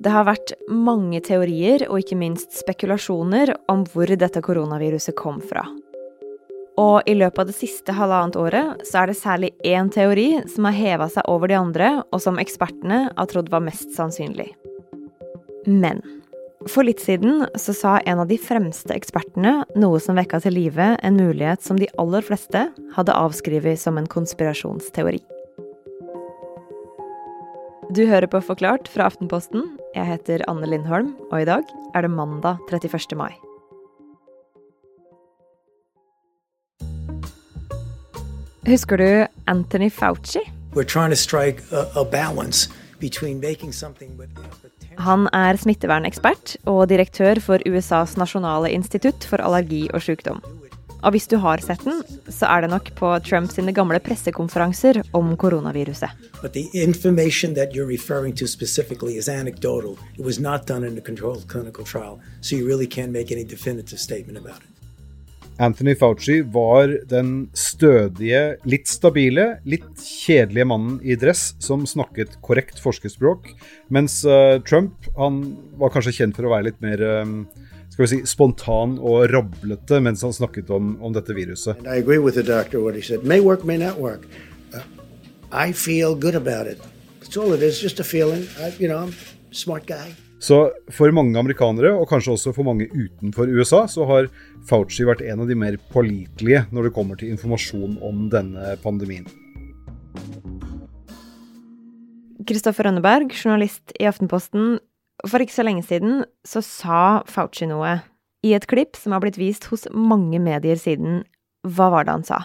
Det har vært mange teorier og ikke minst spekulasjoner om hvor dette koronaviruset kom fra. Og i løpet av det siste halvannet året så er det særlig én teori som har heva seg over de andre, og som ekspertene har trodd var mest sannsynlig. Men for litt siden så sa en av de fremste ekspertene noe som vekka til live en mulighet som de aller fleste hadde avskrevet som en konspirasjonsteori. Du hører på Forklart fra Aftenposten. Jeg heter Anne Lindholm, og i dag er det mandag 31. mai. Husker du Anthony Fauci? Han er smittevernekspert og direktør for USAs nasjonale institutt for allergi og sykdom. Og hvis du har sett den, så er det nok på Trumps gamle pressekonferanser om koronaviruset. But the information that you're referring to specifically is anecdotal. It was not done in a controlled clinical trial, so really can't make any definitive statement about it. Anthony Fauci var den stødige, litt stabile, litt kjedelige mannen i dress som snakket korrekt forskerspråk, mens uh, Trump han var kanskje kjent for å være litt mer um, skal vi si, spontan og rablete mens han snakket om, om dette viruset. And I agree with the doctor what he said. May work, may not work. Uh, I feel good about it. That's all it is, just a feeling. I, you know, I'm a smart guy. Så for mange amerikanere, og kanskje også for mange utenfor USA, så har Fauci vært en av de mer pålitelige når det kommer til informasjon om denne pandemien. Kristoffer Rønneberg, journalist i Aftenposten. For ikke så lenge siden så sa Fauci noe i et klipp som har blitt vist hos mange medier siden. Hva var det han sa?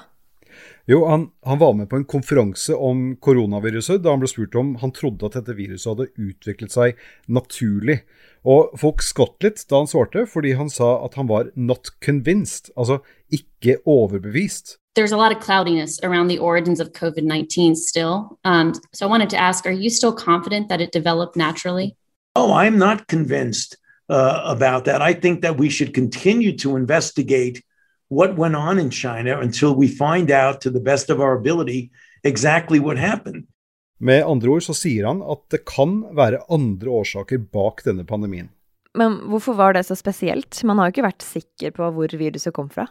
Jo, han, han, var med på en konferanse om koronaviruset da han ble spurt om han trodde at dette viruset hadde utviklet seg naturlig. Og folk skvatt litt da han svarte, fordi han sa at han var 'not convinced', altså ikke overbevist. There's a lot of cloudiness around the origins of COVID 19 still. Um, so I wanted to ask Are you still confident that it developed naturally? Oh, I'm not convinced uh, about that. I think that we should continue to investigate what went on in China until we find out to the best of our ability exactly what happened. Med andre ord så sier han at det kan være andre årsaker bak denne pandemien. Men hvorfor var det så spesielt? Man har jo ikke vært sikker på hvor viruset kom fra.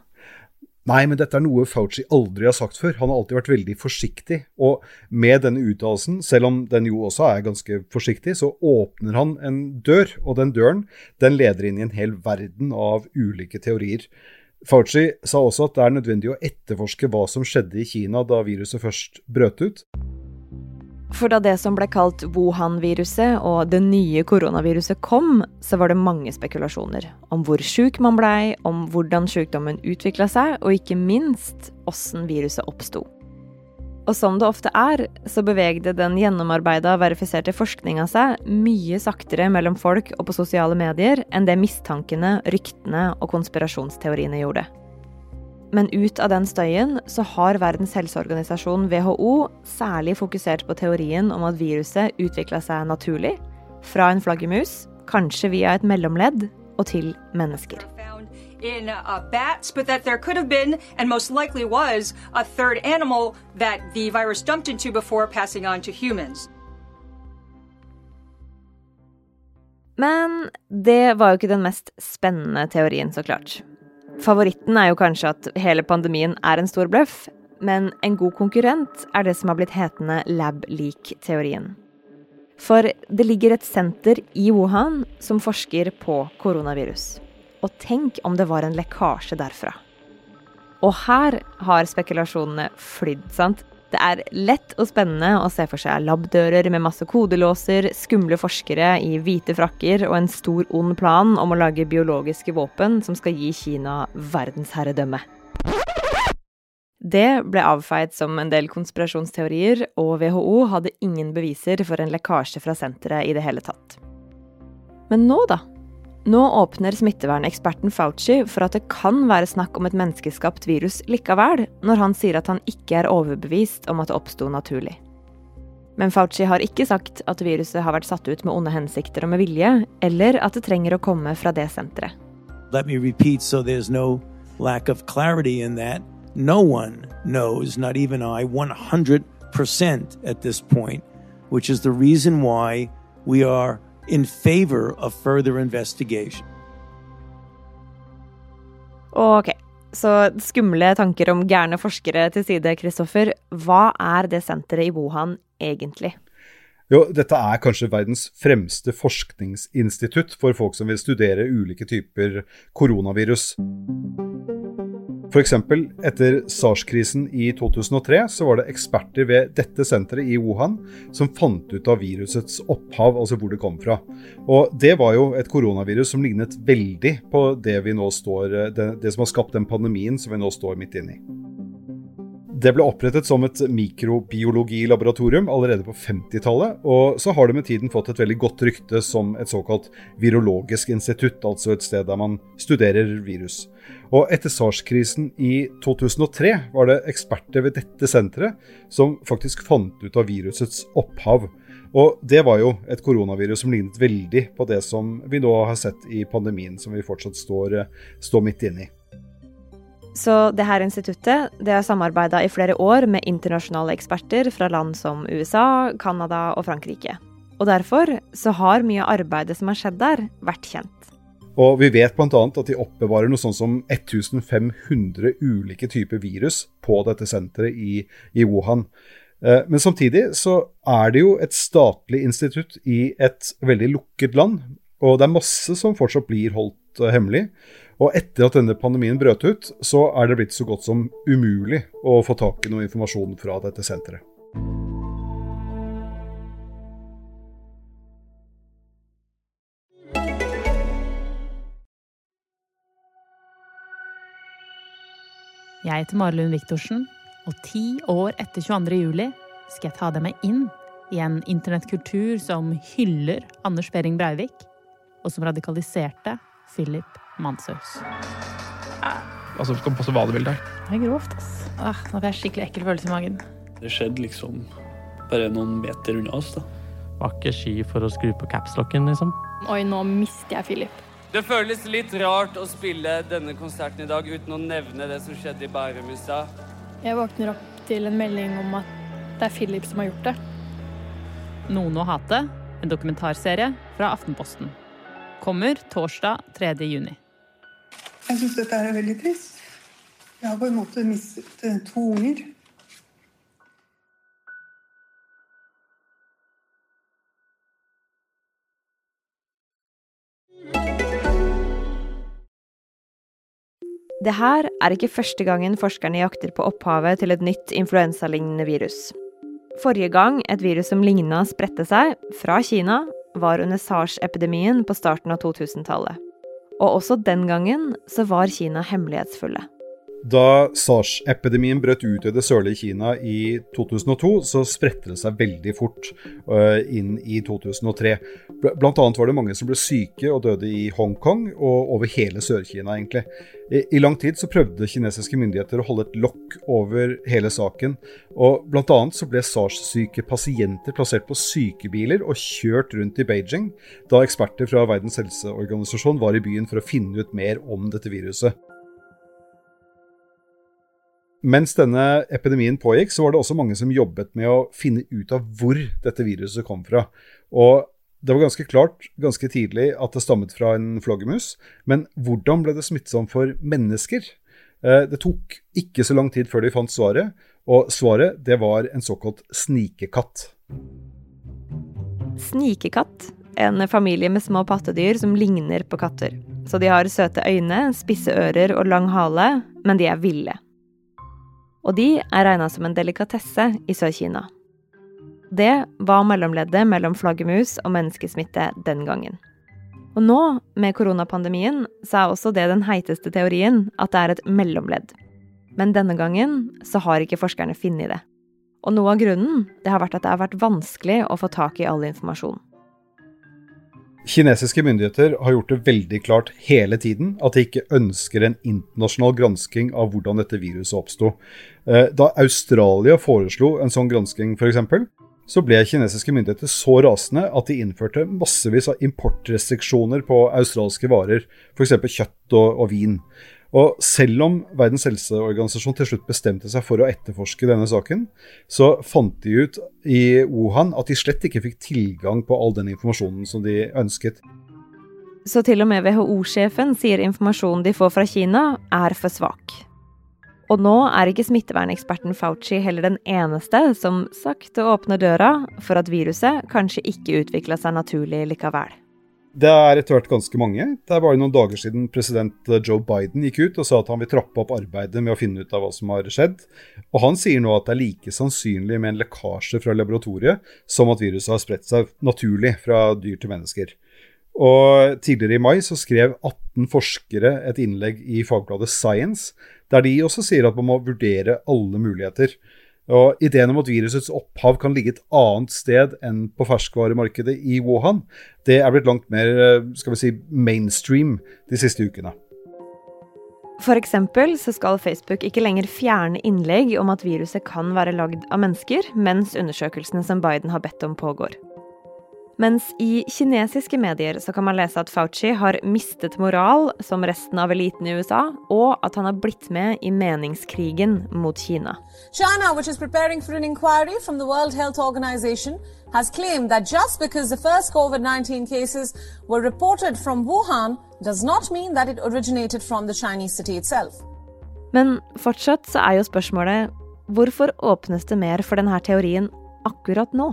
Nei, men dette er noe Fauci aldri har sagt før. Han har alltid vært veldig forsiktig. Og med denne uttalelsen, selv om den jo også er ganske forsiktig, så åpner han en dør. Og den døren den leder inn i en hel verden av ulike teorier. Fauci sa også at det er nødvendig å etterforske hva som skjedde i Kina da viruset først brøt ut. For da det som ble kalt Wuhan-viruset og det nye koronaviruset kom, så var det mange spekulasjoner om hvor sjuk man blei, om hvordan sykdommen utvikla seg, og ikke minst åssen viruset oppsto. Og som det ofte er, så bevegde den gjennomarbeida, verifiserte forskninga seg mye saktere mellom folk og på sosiale medier enn det mistankene, ryktene og konspirasjonsteoriene gjorde. Men ut av den støyen så har Verdens helseorganisasjon, WHO, særlig fokusert på teorien om at viruset utvikla seg naturlig, fra en flaggermus, kanskje via et mellomledd, og til mennesker in uh, bats, but that there could have been, and most likely was, a third animal that the virus dumped into before passing on to humans. Men det var jo ikke den mest spennende teorien, så klart. Favoritten er jo kanskje at hele pandemien er en stor bløff, men en god konkurrent er det som har blitt hetende lab-leak-teorien. For det ligger et senter i Wuhan som forsker på koronavirus. Og tenk om det var en lekkasje derfra. Og her har spekulasjonene flydd, sant? Det er lett og spennende å se for seg labdører med masse kodelåser, skumle forskere i hvite frakker og en stor, ond plan om å lage biologiske våpen som skal gi Kina verdensherredømme. Det ble avfeid som en del konspirasjonsteorier, og WHO hadde ingen beviser for en lekkasje fra senteret i det hele tatt. Men nå, da? Nå åpner smitteverneksperten Fauci for at det kan være snakk om et menneskeskapt virus likevel, når han sier at han ikke er overbevist om at det oppsto naturlig. Men Fauci har ikke sagt at viruset har vært satt ut med onde hensikter og med vilje, eller at det trenger å komme fra det senteret. Let me repeat so there's no lack of clarity in that. No one knows, not even I, 100% at this point, which is the reason why we are in favor of further investigation. Ok, så skumle tanker om gærne forskere til side, Kristoffer. Hva er det senteret i Wuhan egentlig? Jo, dette er kanskje verdens fremste forskningsinstitutt for folk som vil studere ulike typer koronavirus. F.eks. etter SARS-krisen i 2003 så var det eksperter ved dette senteret i Wuhan som fant ut av virusets opphav, altså hvor det kom fra. Og Det var jo et koronavirus som lignet veldig på det, vi nå står, det, det som har skapt den pandemien som vi nå står midt inne i. Det ble opprettet som et mikrobiologilaboratorium allerede på 50-tallet, og så har det med tiden fått et veldig godt rykte som et såkalt virologisk institutt, altså et sted der man studerer virus. Og etter SARS-krisen i 2003 var det eksperter ved dette senteret som faktisk fant ut av virusets opphav. Og det var jo et koronavirus som lignet veldig på det som vi nå har sett i pandemien, som vi fortsatt står, står midt inne i. Så det her instituttet det har samarbeida i flere år med internasjonale eksperter fra land som USA, Canada og Frankrike. Og derfor så har mye av arbeidet som har skjedd der, vært kjent. Og vi vet bl.a. at de oppbevarer noe sånn som 1500 ulike typer virus på dette senteret i, i Wuhan. Eh, men samtidig så er det jo et statlig institutt i et veldig lukket land. Og det er masse som fortsatt blir holdt eh, hemmelig. Og etter at denne pandemien brøt ut, så er det blitt så godt som umulig å få tak i noe informasjon fra dette senteret. Jeg heter Marlund Viktorsen, og ti år etter 22. juli skal jeg ta deg med inn i en internettkultur som hyller Anders Behring Breivik, og som radikaliserte Philip Manshaus. Altså, skal passe hva du vil der. Det er grovt, ass. Ah, nå får jeg skikkelig ekkel følelse i magen. Det skjedde liksom bare noen meter unna oss, da. Var ikke sky for å skru på capslocken, liksom. Oi, nå mister jeg Philip. Det føles litt rart å spille denne konserten i dag uten å nevne det som skjedde i Bærum i stad. Jeg våkner opp til en melding om at det er Philip som har gjort det. Noen å hate, en dokumentarserie fra Aftenposten. Kommer torsdag 3. juni. Jeg syns dette er veldig trist. Jeg har på en måte mistet eh, to unger. Det her er ikke første gangen forskerne jakter på opphavet til et nytt influensalignende virus. Forrige gang et virus som ligna spredte seg, fra Kina, var under SARS-epidemien på starten av 2000-tallet. Og også den gangen så var Kina hemmelighetsfulle. Da SARS-epidemien brøt ut i det sørlige Kina i 2002, så spredte det seg veldig fort uh, inn i 2003. Blant annet var det mange som ble syke og døde i Hongkong og over hele Sør-Kina, egentlig. I, lang tid så prøvde kinesiske myndigheter å holde et lokk over hele saken. Og blant annet så ble SARS-syke pasienter plassert på sykebiler og kjørt rundt i Beijing, da eksperter fra Verdens helseorganisasjon var i byen for å finne ut mer om dette viruset. Mens denne epidemien pågikk, så var det også mange som jobbet med å finne ut av hvor dette viruset kom fra. Og det var ganske klart ganske tidlig at det stammet fra en flaggermus, men hvordan ble det smittsomt for mennesker? Eh, det tok ikke så lang tid før de fant svaret, og svaret det var en såkalt snikekatt. Snikekatt, en familie med små pattedyr som ligner på katter. Så de har søte øyne, spisse ører og lang hale, men de er ville og de er regna som en delikatesse i Sør-Kina. Det var mellomleddet mellom flaggermus og menneskesmitte den gangen. Og nå, med koronapandemien, så er også det den heiteste teorien at det er et mellomledd. Men denne gangen så har ikke forskerne funnet det. Og noe av grunnen det har vært at det har vært vanskelig å få tak i all informasjon. Kinesiske myndigheter har gjort det veldig klart hele tiden at de ikke ønsker en internasjonal gransking av hvordan dette viruset oppsto. Eh, da Australia foreslo en sånn gransking f.eks., så ble kinesiske myndigheter så rasende at de innførte massevis av importrestriksjoner på australske varer, f.eks. kjøtt og, og vin. Og selv om Verdens helseorganisasjon til slutt bestemte seg for å etterforske denne saken, så fant de ut i Wuhan at de slett ikke fikk tilgang på all den informasjonen som de ønsket. Så til og med WHO-sjefen sier informasjonen de får fra Kina, er for svak. Og nå er ikke smitteverneksperten Fauci heller den eneste som sakte åpner døra for at viruset kanskje ikke utvikla seg naturlig likevel. Det er etter hvert ganske mange. Det er bare noen dager siden president Joe Biden gikk ut og sa at han vil trappe opp arbeidet med å finne ut av hva som har skjedd. Og han sier nå at det er like sannsynlig med en lekkasje fra laboratoriet som at viruset har spredt seg naturlig fra dyr til mennesker. Og tidligere i mai så skrev 18 forskere et innlegg i fagbladet Science, der de også sier at man må vurdere alle muligheter. Og Ideen om at virusets opphav kan ligge et annet sted enn på ferskvaremarkedet i Wuhan, det er blitt langt mer skal vi si, mainstream de siste ukene. Eksempel så skal Facebook ikke lenger fjerne innlegg om at viruset kan være lagd av mennesker, mens undersøkelsene som Biden har bedt om, pågår. Mens i kinesiske medier så kan man lese at Fauci har mistet moral som resten av eliten i USA, og at han har blitt med i meningskrigen mot Kina. China, which is preparing for an inquiry from the World Health Organization, has claimed that just because the first COVID-19 cases were reported from Wuhan, does not mean that it originated from the Chinese city itself. Men fortsatt så er jo spørsmålet hvorfor åpnes det mer for denne teorien akkurat nå?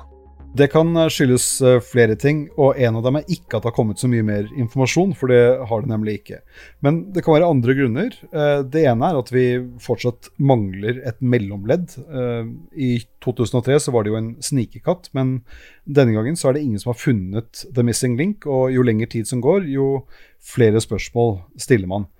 Det kan skyldes eh, flere ting, og en av dem er ikke at det har kommet så mye mer informasjon, for det har det nemlig ikke. Men det kan være andre grunner. Eh, det ene er at vi fortsatt mangler et mellomledd. Eh, I 2003 så var det jo en snikekatt, men denne gangen så er det ingen som har funnet the missing link, og jo lengre tid som går, jo flere spørsmål stiller man.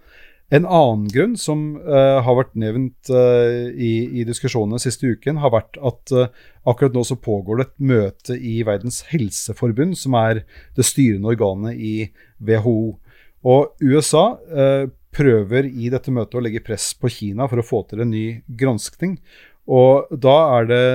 En annen grunn som uh, har vært nevnt uh, i, i, diskusjonene siste uken, har vært at uh, akkurat nå så pågår det et møte i Verdens helseforbund, som er det styrende organet i WHO. Og USA prøver i dette møtet å legge press på Kina for å få til en ny granskning. Og da er det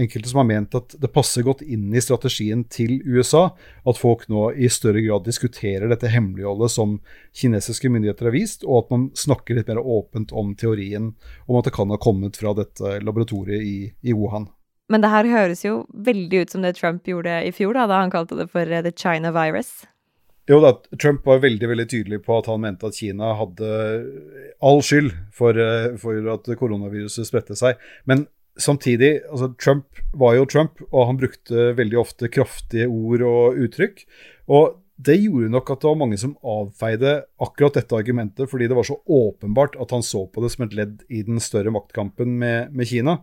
enkelte som har ment at det passer godt inn i strategien til USA at folk nå i større grad diskuterer dette hemmeligholdet som kinesiske myndigheter har vist, og at man snakker litt mer åpent om teorien om at det kan ha kommet fra dette laboratoriet i, i Wuhan. Men det her høres jo veldig ut som det Trump gjorde i fjor, da, da han kalte det for the China virus. Jo da, Trump var veldig veldig tydelig på at han mente at Kina hadde all skyld for, eh, for at koronaviruset spredte seg. Men samtidig, altså Trump var jo Trump, og han brukte veldig ofte kraftige ord og uttrykk. Og det gjorde nok at det var mange som avfeide akkurat dette argumentet, fordi det var så åpenbart at han så på det som et ledd i den større maktkampen med, med Kina.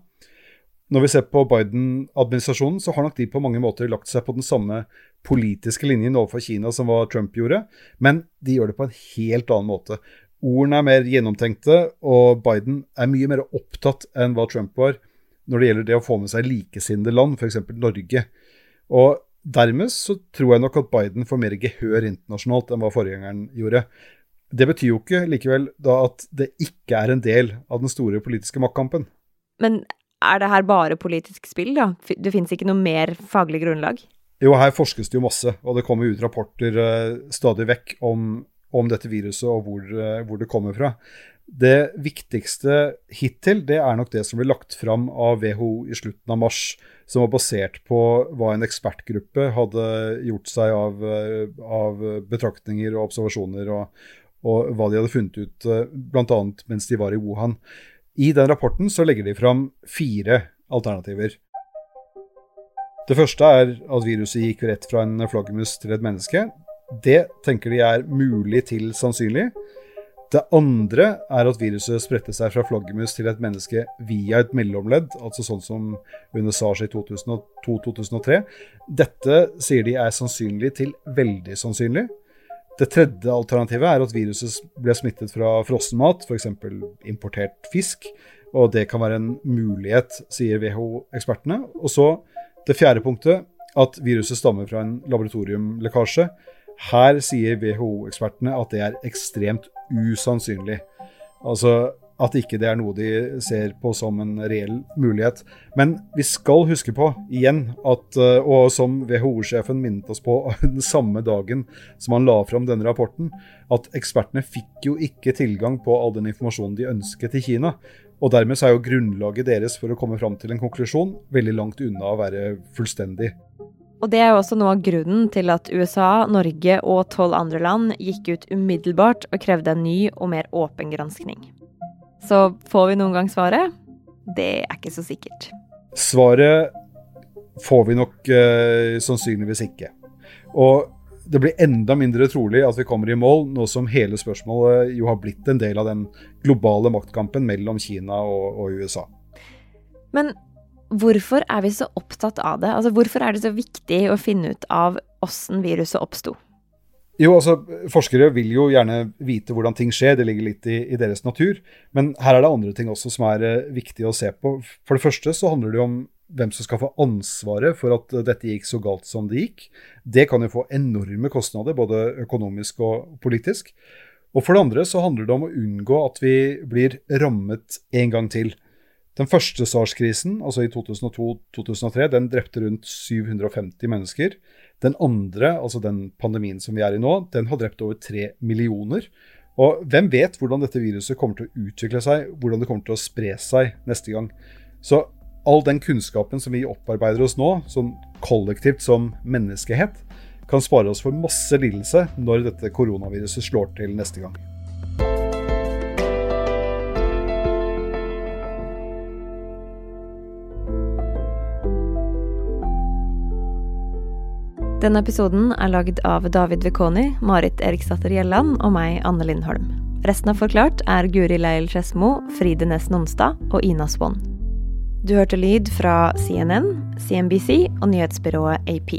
Når vi ser på Biden-administrasjonen, så har nok de på mange måter lagt seg på den samme politiske linjen overfor Kina som hva Trump gjorde, men de gjør det på en helt annen måte. Ordene er mer gjennomtenkte, og Biden er mye mer opptatt enn hva Trump var når det gjelder det å få med seg likesinnede land, f.eks. Norge. Og Dermed så tror jeg nok at Biden får mer gehør internasjonalt enn hva forgjengeren gjorde. Det betyr jo ikke likevel da at det ikke er en del av den store politiske maktkampen. Men er det her bare politisk spill, da? Det fins ikke noe mer faglig grunnlag? Jo, her forskes det jo masse, og det kommer ut rapporter uh, stadig vekk om, om, dette viruset og hvor, uh, hvor, det kommer fra. Det viktigste hittil det er nok det som ble lagt fram av WHO i slutten av mars, som var basert på hva en ekspertgruppe hadde gjort seg av, uh, av betraktninger og observasjoner, og, og, hva de hadde funnet ut bl.a. mens de var i Wuhan. I den rapporten så legger de fram fire alternativer. Det første er at viruset gikk rett fra en flaggermus til et menneske. Det tenker de er mulig til sannsynlig. Det andre er at viruset spredte seg fra flaggermus til et menneske via et mellomledd, altså sånn som under SARS i 2002-2003. Dette sier de er sannsynlig til veldig sannsynlig. Det tredje alternativet er at viruset ble smittet fra frossenmat, f.eks. importert fisk. Og det kan være en mulighet, sier WHO-ekspertene. Og så det fjerde punktet, at viruset stammer fra en laboratoriumlekkasje. Her sier WHO-ekspertene at det er ekstremt usannsynlig. Altså, at ikke det er noe de ser på som en reell mulighet. Men vi skal huske på, igjen, at, eh, og som WHO-sjefen minnet oss på den samme dagen som han la fram denne rapporten, at ekspertene fikk jo ikke tilgang på all den informasjonen de ønsket i Kina. Og dermed så er jo grunnlaget deres for å komme fram til en konklusjon veldig langt unna å være fullstendig. Og det er jo også noe av grunnen til at USA, Norge og tolv andre land gikk ut umiddelbart og krevde en ny og mer åpen granskning. Så får vi noen gang svaret? Det er ikke så sikkert. Svaret får vi nok uh, sannsynligvis ikke. Og det blir enda mindre trolig at vi kommer i mål, nå som hele spørsmålet jo har blitt en del av den globale maktkampen mellom Kina og, og USA. Men hvorfor er vi så opptatt av det? Altså, hvorfor er det så viktig å finne ut av åssen viruset oppsto? Jo, altså, Forskere vil jo gjerne vite hvordan ting skjer, det ligger litt i, i, deres natur. Men her er det andre ting også som er uh, viktig å se på. For det første så handler det jo om hvem som skal få ansvaret for at uh, dette gikk så galt som det gikk. Det kan jo få enorme kostnader, både økonomisk og politisk. Og for det andre så handler det om å unngå at vi blir rammet en gang til. Den første SARS-krisen, altså i 2002-2003, den drepte rundt 750 mennesker. Den andre, altså den pandemien som vi er i nå, den har drept over tre millioner. Og hvem vet hvordan dette viruset kommer til å utvikle seg, hvordan det kommer til å spre seg neste gang. Så all den kunnskapen som vi opparbeider oss nå, sånn kollektivt som menneskehet, kan spare oss for masse lidelse når dette koronaviruset slår til neste gang. Denne episoden er lagd av David Vekoni, Marit Eriksdatter Gjelland og meg, Anne Lindholm. Resten av Forklart er Guri Leil Skedsmo, Fride Næss Nonstad og Ina Swann. Du hørte lyd fra CNN, CNBC og nyhetsbyrået AP.